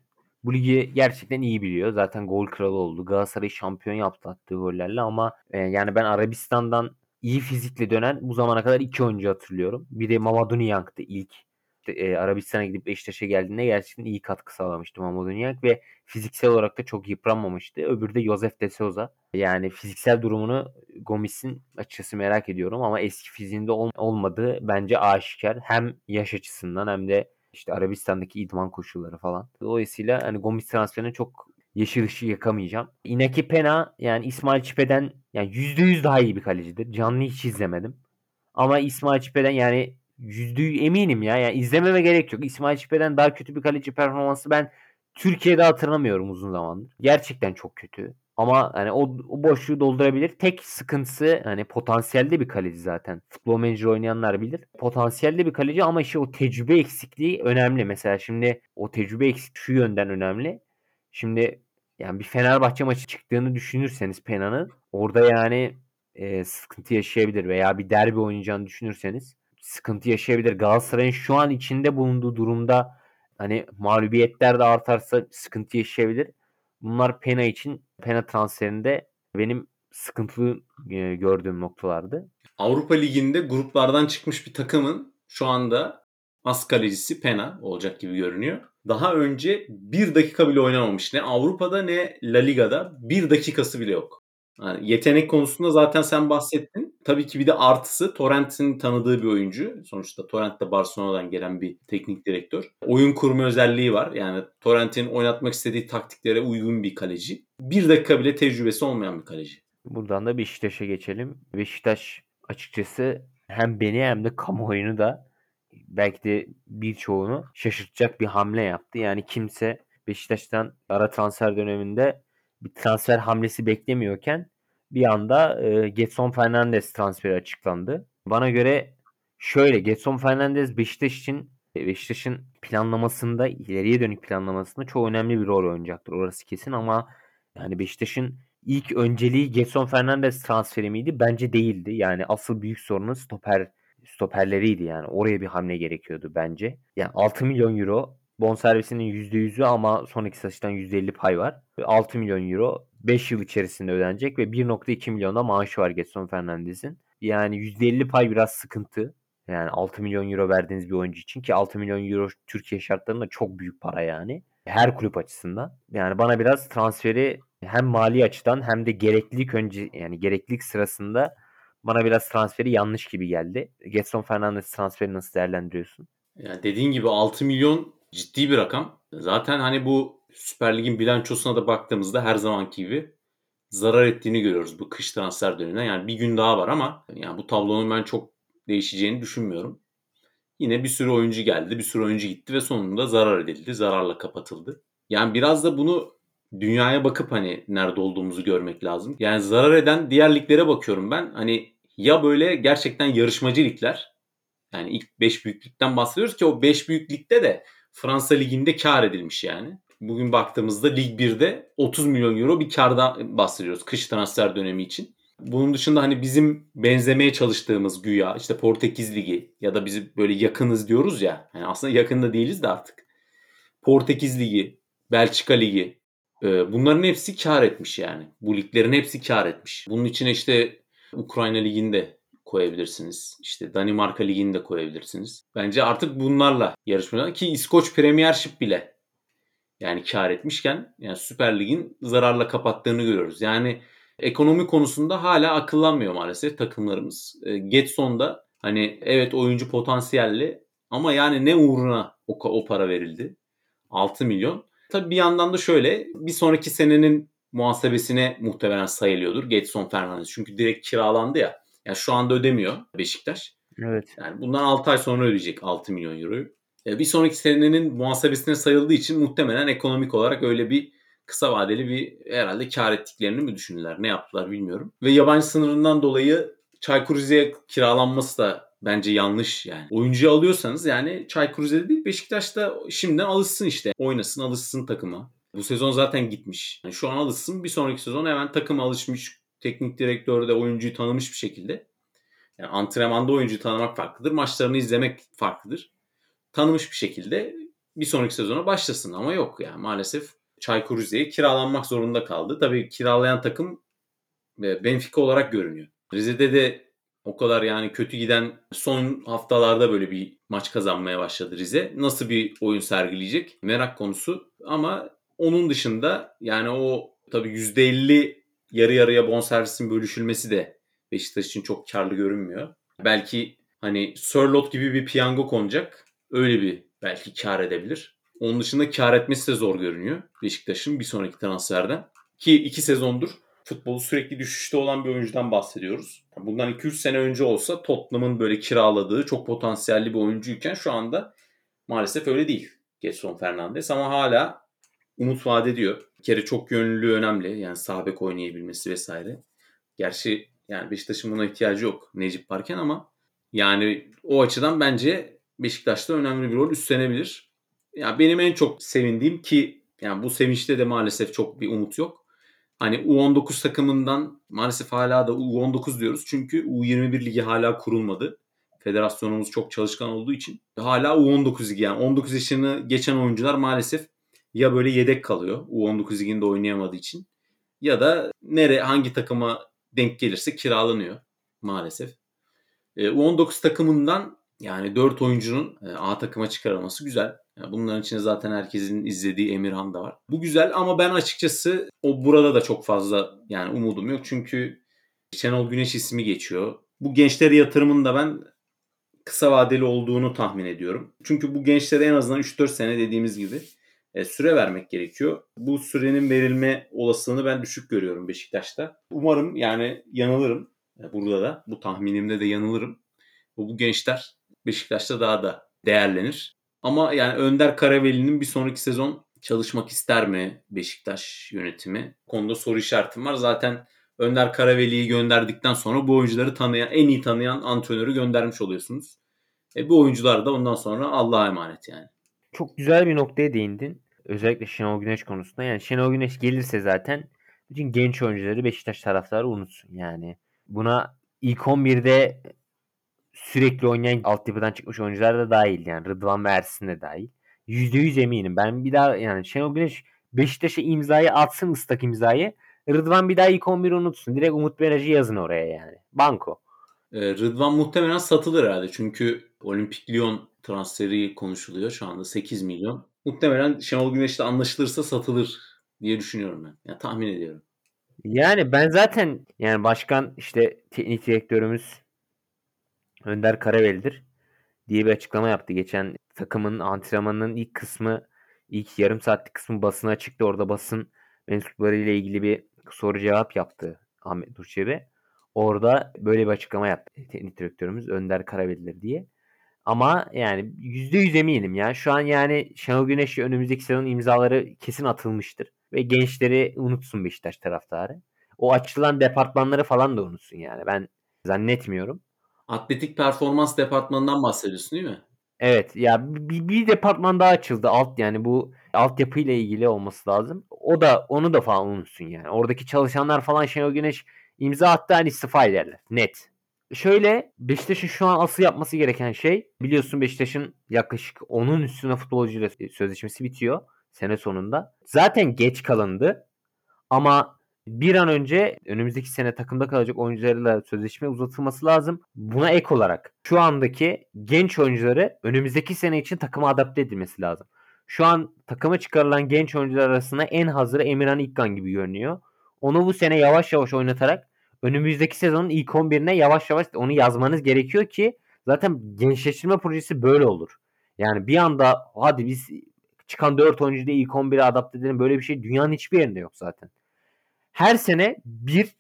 bu ligi gerçekten iyi biliyor. Zaten gol kralı oldu. Galatasaray'ı şampiyon yaptı attığı gollerle ama e, yani ben Arabistan'dan iyi fizikle dönen bu zamana kadar iki oyuncu hatırlıyorum. Biri Mamadou Niang'tı ilk. E, Arabistan'a gidip Beşiktaş'a geldiğinde gerçekten iyi katkı sağlamıştı Mamadou Niang ve fiziksel olarak da çok yıpranmamıştı. Öbürü de Josef de Souza. Yani fiziksel durumunu Gomis'in açıkçası merak ediyorum ama eski fiziğinde ol- olmadığı bence aşikar. Hem yaş açısından hem de işte Arabistan'daki idman koşulları falan. Dolayısıyla hani Gomis transferine çok yeşil ışığı yakamayacağım. Inaki Pena yani İsmail Çipe'den yani %100 daha iyi bir kalecidir. Canlı hiç izlemedim. Ama İsmail Çipe'den yani yüzde eminim ya. Yani izlememe gerek yok. İsmail Çipe'den daha kötü bir kaleci performansı ben Türkiye'de hatırlamıyorum uzun zamandır. Gerçekten çok kötü. Ama hani o, o boşluğu doldurabilir. Tek sıkıntısı hani potansiyelde bir kaleci zaten. Futbol Manager oynayanlar bilir. Potansiyelde bir kaleci ama işte o tecrübe eksikliği önemli. Mesela şimdi o tecrübe eksikliği şu yönden önemli. Şimdi yani bir Fenerbahçe maçı çıktığını düşünürseniz Pena'nın orada yani e, sıkıntı yaşayabilir veya bir derbi oynayacağını düşünürseniz sıkıntı yaşayabilir. Galatasaray'ın şu an içinde bulunduğu durumda hani mağlubiyetler de artarsa sıkıntı yaşayabilir. Bunlar Pena için Pena transferinde benim sıkıntılı e, gördüğüm noktalardı. Avrupa Ligi'nde gruplardan çıkmış bir takımın şu anda as kalecisi Pena olacak gibi görünüyor. Daha önce bir dakika bile oynamamış. Ne Avrupa'da ne La Liga'da bir dakikası bile yok. Yetenek konusunda zaten sen bahsettin. Tabii ki bir de artısı Torrent'in tanıdığı bir oyuncu. Sonuçta Torrent de Barcelona'dan gelen bir teknik direktör. Oyun kurma özelliği var. Yani Torrent'in oynatmak istediği taktiklere uygun bir kaleci. Bir dakika bile tecrübesi olmayan bir kaleci. Buradan da Beşiktaş'a geçelim. Beşiktaş açıkçası hem beni hem de kamuoyunu da belki de birçoğunu şaşırtacak bir hamle yaptı. Yani kimse Beşiktaş'tan ara transfer döneminde bir transfer hamlesi beklemiyorken bir anda e, Getson Fernandez transferi açıklandı. Bana göre şöyle Getson Fernandez Beşiktaş için Beşiktaş'ın planlamasında ileriye dönük planlamasında çok önemli bir rol oynayacaktır. Orası kesin ama yani Beşiktaş'ın ilk önceliği Getson Fernandez transferi miydi? Bence değildi. Yani asıl büyük sorunu stoper stoperleriydi yani. Oraya bir hamle gerekiyordu bence. Yani 6 milyon euro bonservisinin %100'ü ama sonraki satıştan %50 pay var. 6 milyon euro 5 yıl içerisinde ödenecek ve 1.2 milyonda maaşı var Getson Fernandez'in. Yani %50 pay biraz sıkıntı. Yani 6 milyon euro verdiğiniz bir oyuncu için ki 6 milyon euro Türkiye şartlarında çok büyük para yani. Her kulüp açısından. Yani bana biraz transferi hem mali açıdan hem de gereklilik önce yani gereklilik sırasında bana biraz transferi yanlış gibi geldi. Getson Fernandez transferi nasıl değerlendiriyorsun? Yani dediğin gibi 6 milyon ciddi bir rakam. Zaten hani bu Süper Lig'in bilançosuna da baktığımızda her zamanki gibi zarar ettiğini görüyoruz bu kış transfer döneminde. Yani bir gün daha var ama yani bu tablonun ben çok değişeceğini düşünmüyorum. Yine bir sürü oyuncu geldi, bir sürü oyuncu gitti ve sonunda zarar edildi, zararla kapatıldı. Yani biraz da bunu dünyaya bakıp hani nerede olduğumuzu görmek lazım. Yani zarar eden diğer liglere bakıyorum ben. Hani ya böyle gerçekten yarışmacı ligler. Yani ilk 5 büyüklükten bahsediyoruz ki o 5 büyüklükte de Fransa liginde kar edilmiş yani. Bugün baktığımızda Lig 1'de 30 milyon euro bir kardan bahsediyoruz kış transfer dönemi için. Bunun dışında hani bizim benzemeye çalıştığımız güya işte Portekiz Ligi ya da bizi böyle yakınız diyoruz ya. Yani aslında yakında değiliz de artık. Portekiz Ligi, Belçika Ligi e, bunların hepsi kar etmiş yani. Bu liglerin hepsi kar etmiş. Bunun içine işte Ukrayna Ligi'nde koyabilirsiniz. İşte Danimarka Ligi'ni de koyabilirsiniz. Bence artık bunlarla yarışmalar ki İskoç Premiership bile yani kar etmişken yani Süper Lig'in zararla kapattığını görüyoruz. Yani ekonomi konusunda hala akıllanmıyor maalesef takımlarımız. E, Getson'da hani evet oyuncu potansiyelli ama yani ne uğruna o, o para verildi? 6 milyon. Tabii bir yandan da şöyle bir sonraki senenin muhasebesine muhtemelen sayılıyordur Getson Fernandes. Çünkü direkt kiralandı ya. Yani şu anda ödemiyor Beşiktaş. Evet. Yani bundan 6 ay sonra ödeyecek 6 milyon euroyu. E, bir sonraki senenin muhasebesine sayıldığı için muhtemelen ekonomik olarak öyle bir kısa vadeli bir herhalde kar ettiklerini mi düşündüler? Ne yaptılar bilmiyorum. Ve yabancı sınırından dolayı Çaykur Rize'ye kiralanması da bence yanlış yani. Oyuncuyu alıyorsanız yani Çaykur Rize'de değil Beşiktaş'ta şimdiden alışsın işte. Oynasın alışsın takıma. Bu sezon zaten gitmiş. Yani şu an alışsın bir sonraki sezon hemen takıma alışmış. Teknik direktör de oyuncuyu tanımış bir şekilde. Yani antrenmanda oyuncuyu tanımak farklıdır. Maçlarını izlemek farklıdır. Tanımış bir şekilde bir sonraki sezona başlasın ama yok yani maalesef Çaykur Rize'ye kiralanmak zorunda kaldı. Tabii kiralayan takım e, Benfica olarak görünüyor. Rize'de de o kadar yani kötü giden son haftalarda böyle bir maç kazanmaya başladı Rize. Nasıl bir oyun sergileyecek merak konusu ama onun dışında yani o tabii %50 yarı yarıya bonservisin bölüşülmesi de Beşiktaş için çok karlı görünmüyor. Belki hani Sörlot gibi bir piyango konacak. Öyle bir belki kar edebilir. Onun dışında kar etmesi de zor görünüyor Beşiktaş'ın bir sonraki transferden. Ki iki sezondur futbolu sürekli düşüşte olan bir oyuncudan bahsediyoruz. Bundan 2-3 sene önce olsa Tottenham'ın böyle kiraladığı çok potansiyelli bir oyuncuyken şu anda maalesef öyle değil. Getson Fernandes ama hala umut vaat ediyor. Bir kere çok yönlülüğü önemli. Yani sağ bek oynayabilmesi vesaire. Gerçi yani Beşiktaş'ın buna ihtiyacı yok Necip varken ama yani o açıdan bence Beşiktaş'ta önemli bir rol üstlenebilir. Yani benim en çok sevindiğim ki yani bu sevinçte de maalesef çok bir umut yok. Hani U19 takımından maalesef hala da U19 diyoruz. Çünkü U21 ligi hala kurulmadı. Federasyonumuz çok çalışkan olduğu için hala U19 ligi yani 19 yaşını geçen oyuncular maalesef ya böyle yedek kalıyor U19 liginde oynayamadığı için ya da nere hangi takıma denk gelirse kiralanıyor maalesef. E, U19 takımından yani 4 oyuncunun e, A takıma çıkarılması güzel. Yani bunların içinde zaten herkesin izlediği Emirhan da var. Bu güzel ama ben açıkçası o burada da çok fazla yani umudum yok. Çünkü Şenol Güneş ismi geçiyor. Bu gençlere yatırımın da ben kısa vadeli olduğunu tahmin ediyorum. Çünkü bu gençlere en azından 3-4 sene dediğimiz gibi e, süre vermek gerekiyor. Bu sürenin verilme olasılığını ben düşük görüyorum Beşiktaş'ta. Umarım yani yanılırım. E, burada da bu tahminimde de yanılırım. Bu gençler Beşiktaş'ta daha da değerlenir. Ama yani Önder Karaveli'nin bir sonraki sezon çalışmak ister mi Beşiktaş yönetimi? Konuda soru işaretim var. Zaten Önder Karaveli'yi gönderdikten sonra bu oyuncuları tanıyan, en iyi tanıyan antrenörü göndermiş oluyorsunuz. E bu oyuncular da ondan sonra Allah'a emanet yani. Çok güzel bir noktaya değindin. Özellikle Şenol Güneş konusunda. Yani Şenol Güneş gelirse zaten bütün genç oyuncuları Beşiktaş taraftarı unutsun. Yani buna ilk 11'de sürekli oynayan altyapıdan çıkmış oyuncular da dahil yani Rıdvan ve Ersin de dahil. %100 eminim. Ben bir daha yani Şenol Güneş Beşiktaş'a imzayı atsın ıslak imzayı. Rıdvan bir daha ilk 11 unutsun. Direkt Umut Beraj'ı yazın oraya yani. Banko. Ee, Rıdvan muhtemelen satılır herhalde. Çünkü Olimpik Lyon transferi konuşuluyor şu anda 8 milyon. Muhtemelen Şenol Güneş'le anlaşılırsa satılır diye düşünüyorum ben. Yani tahmin ediyorum. Yani ben zaten yani başkan işte teknik direktörümüz Önder Karaveli'dir diye bir açıklama yaptı. Geçen takımın antrenmanının ilk kısmı ilk yarım saatlik kısmı basına çıktı. Orada basın mensupları ile ilgili bir soru cevap yaptı Ahmet Durçevi. Orada böyle bir açıklama yaptı teknik direktörümüz Önder Karaveli'dir diye. Ama yani %100 eminim ya. Şu an yani Şenol Güneş önümüzdeki sezon imzaları kesin atılmıştır. Ve gençleri unutsun Beşiktaş taraftarı. O açılan departmanları falan da unutsun yani. Ben zannetmiyorum. Atletik performans departmanından bahsediyorsun değil mi? Evet ya bir, bir departman daha açıldı alt yani bu altyapıyla ilgili olması lazım. O da onu da falan unutsun yani. Oradaki çalışanlar falan Şenol Güneş imza attı hani istifa ederler. Net. Şöyle Beşiktaş'ın şu an asıl yapması gereken şey biliyorsun Beşiktaş'ın yaklaşık onun üstüne futbolcuyla sözleşmesi bitiyor sene sonunda. Zaten geç kalındı ama bir an önce önümüzdeki sene takımda kalacak oyuncularla sözleşme uzatılması lazım. Buna ek olarak şu andaki genç oyuncuları önümüzdeki sene için takıma adapte edilmesi lazım. Şu an takıma çıkarılan genç oyuncular arasında en hazırı Emirhan İkkan gibi görünüyor. Onu bu sene yavaş yavaş oynatarak önümüzdeki sezonun ilk 11'ine yavaş yavaş onu yazmanız gerekiyor ki zaten gençleştirme projesi böyle olur. Yani bir anda hadi biz çıkan 4 oyuncuyu da ilk 11'e adapte edelim böyle bir şey dünyanın hiçbir yerinde yok zaten. Her sene bir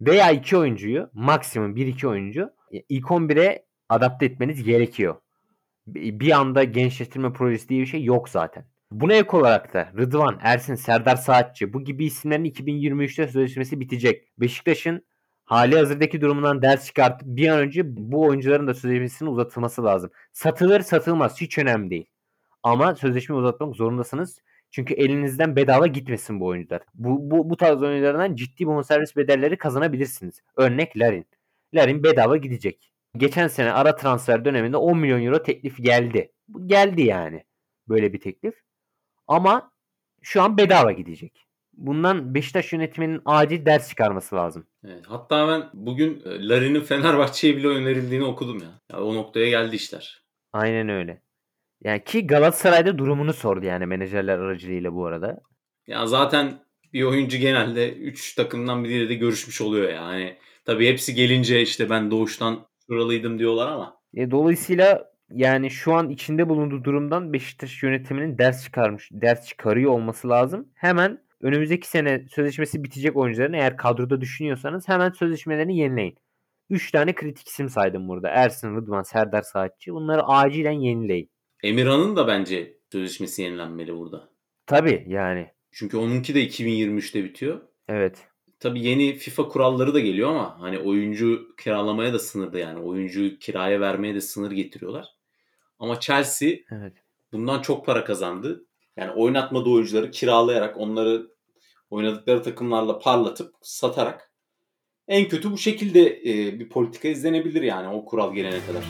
veya iki oyuncuyu maksimum bir iki oyuncu ilk 11'e adapte etmeniz gerekiyor. Bir anda gençleştirme projesi diye bir şey yok zaten. Buna ek olarak da Rıdvan, Ersin, Serdar Saatçi bu gibi isimlerin 2023'te sözleşmesi bitecek. Beşiktaş'ın hali hazırdaki durumundan ders çıkartıp bir an önce bu oyuncuların da sözleşmesinin uzatılması lazım. Satılır satılmaz hiç önemli değil. Ama sözleşme uzatmak zorundasınız. Çünkü elinizden bedava gitmesin bu oyuncular. Bu, bu, bu tarz oyunculardan ciddi bonservis bedelleri kazanabilirsiniz. Örnek Larin. Larin bedava gidecek. Geçen sene ara transfer döneminde 10 milyon euro teklif geldi. Geldi yani. Böyle bir teklif. Ama şu an bedava gidecek. Bundan Beşiktaş yönetiminin acil ders çıkarması lazım. Evet, hatta ben bugün e, Larin'in Fenerbahçe'ye bile önerildiğini okudum ya. ya. O noktaya geldi işler. Aynen öyle. Yani ki Galatasaray'da durumunu sordu yani menajerler aracılığıyla bu arada. Ya zaten bir oyuncu genelde 3 takımdan biriyle de görüşmüş oluyor yani. Tabii hepsi gelince işte ben doğuştan şuralıydım diyorlar ama. E, dolayısıyla yani şu an içinde bulunduğu durumdan Beşiktaş yönetiminin ders çıkarmış, ders çıkarıyor olması lazım. Hemen önümüzdeki sene sözleşmesi bitecek oyuncuların eğer kadroda düşünüyorsanız hemen sözleşmelerini yenileyin. 3 tane kritik isim saydım burada. Ersin, Rıdvan, Serdar Saatçi. Bunları acilen yenileyin. Emirhan'ın da bence sözleşmesi yenilenmeli burada. Tabii yani. Çünkü onunki de 2023'te bitiyor. Evet. Tabii yeni FIFA kuralları da geliyor ama hani oyuncu kiralamaya da sınırda yani. Oyuncuyu kiraya vermeye de sınır getiriyorlar. Ama Chelsea evet. bundan çok para kazandı. Yani oynatmadığı oyuncuları kiralayarak onları oynadıkları takımlarla parlatıp satarak en kötü bu şekilde bir politika izlenebilir yani o kural gelene kadar.